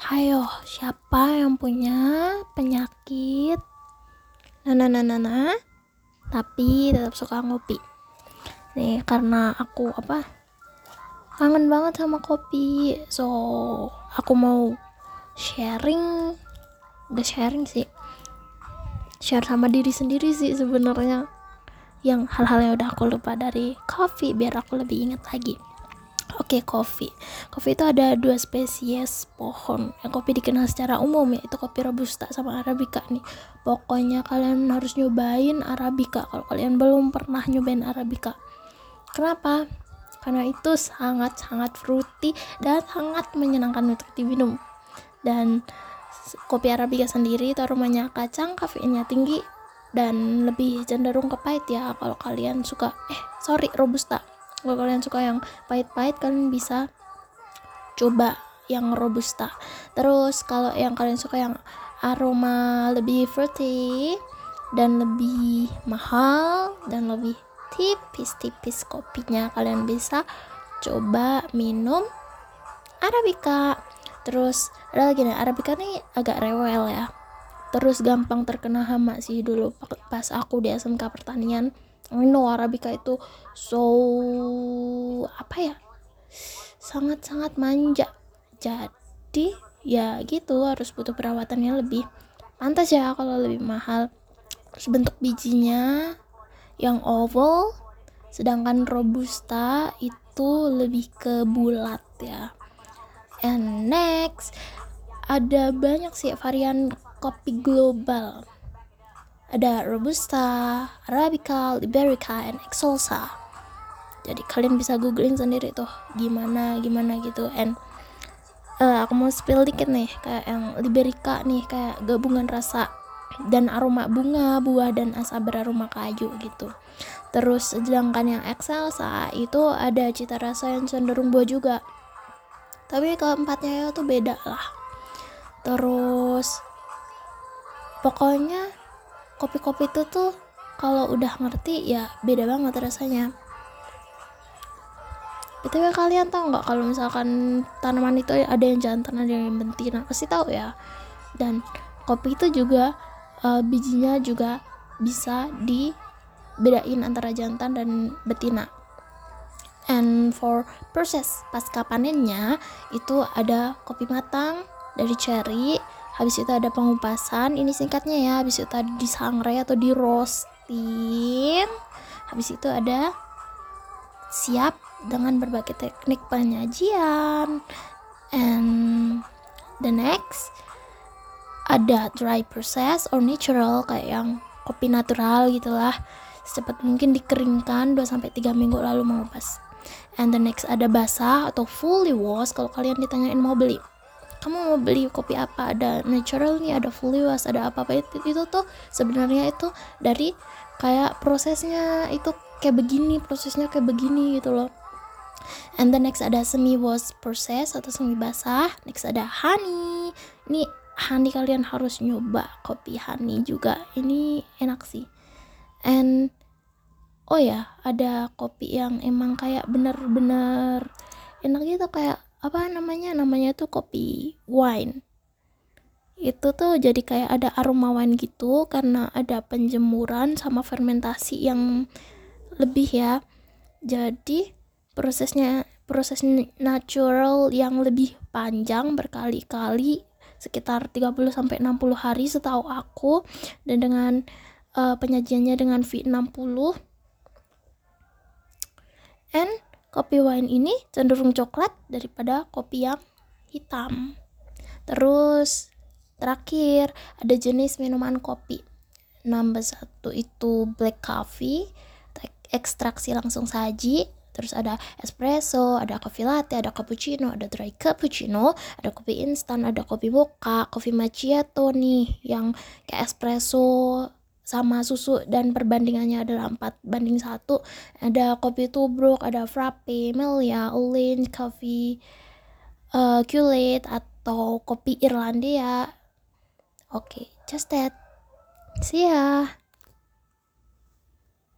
Hayo, siapa yang punya penyakit Nana nana nana tapi tetap suka ngopi? Nih, karena aku apa? Kangen banget sama kopi. So, aku mau sharing gak sharing sih. Share sama diri sendiri sih sebenarnya. Yang hal-hal yang udah aku lupa dari kopi biar aku lebih ingat lagi. Oke, kopi. Kopi itu ada dua spesies pohon. Yang kopi dikenal secara umum yaitu kopi robusta sama arabica nih. Pokoknya kalian harus nyobain arabica kalau kalian belum pernah nyobain arabica. Kenapa? Karena itu sangat-sangat fruity dan sangat menyenangkan untuk diminum. Dan kopi arabica sendiri itu aromanya kacang, kafeinnya tinggi dan lebih cenderung ke pahit ya kalau kalian suka eh sorry robusta kalau kalian suka yang pahit-pahit kalian bisa coba yang robusta. Terus kalau yang kalian suka yang aroma lebih fruity dan lebih mahal dan lebih tipis-tipis kopinya kalian bisa coba minum arabica. Terus ada lagi nih arabica nih agak rewel ya. Terus gampang terkena hama sih dulu pas aku di SMK pertanian I know Arabica itu so apa ya sangat-sangat manja. Jadi ya gitu harus butuh perawatan yang lebih pantas ya kalau lebih mahal. Terus bentuk bijinya yang oval sedangkan robusta itu lebih ke bulat ya. And next ada banyak sih varian kopi global ada Robusta, Arabica, Liberica, and Excelsa. Jadi kalian bisa googling sendiri tuh gimana gimana gitu. And uh, aku mau spill dikit nih kayak yang Liberica nih kayak gabungan rasa dan aroma bunga, buah dan asa beraroma kayu gitu. Terus sedangkan yang Excelsa itu ada cita rasa yang cenderung buah juga. Tapi keempatnya itu beda lah. Terus pokoknya kopi-kopi itu tuh kalau udah ngerti ya beda banget rasanya. Btw kalian tahu nggak kalau misalkan tanaman itu ada yang jantan ada yang betina pasti tahu ya. Dan kopi itu juga uh, bijinya juga bisa dibedain antara jantan dan betina. And for proses pasca panennya itu ada kopi matang dari cherry habis itu ada pengupasan ini singkatnya ya. Habis itu tadi disangrai atau di roasting habis itu ada siap dengan berbagai teknik penyajian. And the next ada dry process or natural kayak yang kopi natural gitulah. Secepat mungkin dikeringkan 2 sampai 3 minggu lalu mengupas. And the next ada basah atau fully wash. Kalau kalian ditanyain mau beli kamu mau beli kopi apa? Ada natural nih ada wash ada apa apa itu, itu tuh sebenarnya itu dari kayak prosesnya itu kayak begini prosesnya kayak begini gitu loh. And the next ada semi wash process atau semi basah. Next ada honey. Ini honey kalian harus nyoba kopi honey juga. Ini enak sih. And oh ya ada kopi yang emang kayak bener-bener enak gitu kayak apa namanya namanya tuh kopi wine. Itu tuh jadi kayak ada aroma wine gitu karena ada penjemuran sama fermentasi yang lebih ya. Jadi prosesnya proses natural yang lebih panjang berkali-kali sekitar 30 sampai 60 hari setahu aku dan dengan uh, penyajiannya dengan V60 and kopi wine ini cenderung coklat daripada kopi yang hitam. Terus terakhir ada jenis minuman kopi. Nomor satu itu black coffee, ekstraksi langsung saji. Terus ada espresso, ada kopi latte, ada cappuccino, ada dry cappuccino, ada kopi instan, ada kopi mocha, kopi macchiato nih yang kayak espresso sama susu dan perbandingannya adalah 4 banding 1 ada kopi tubruk ada frappe melia orange coffee uh, culate atau kopi Irlandia. Oke okay, just that. See ya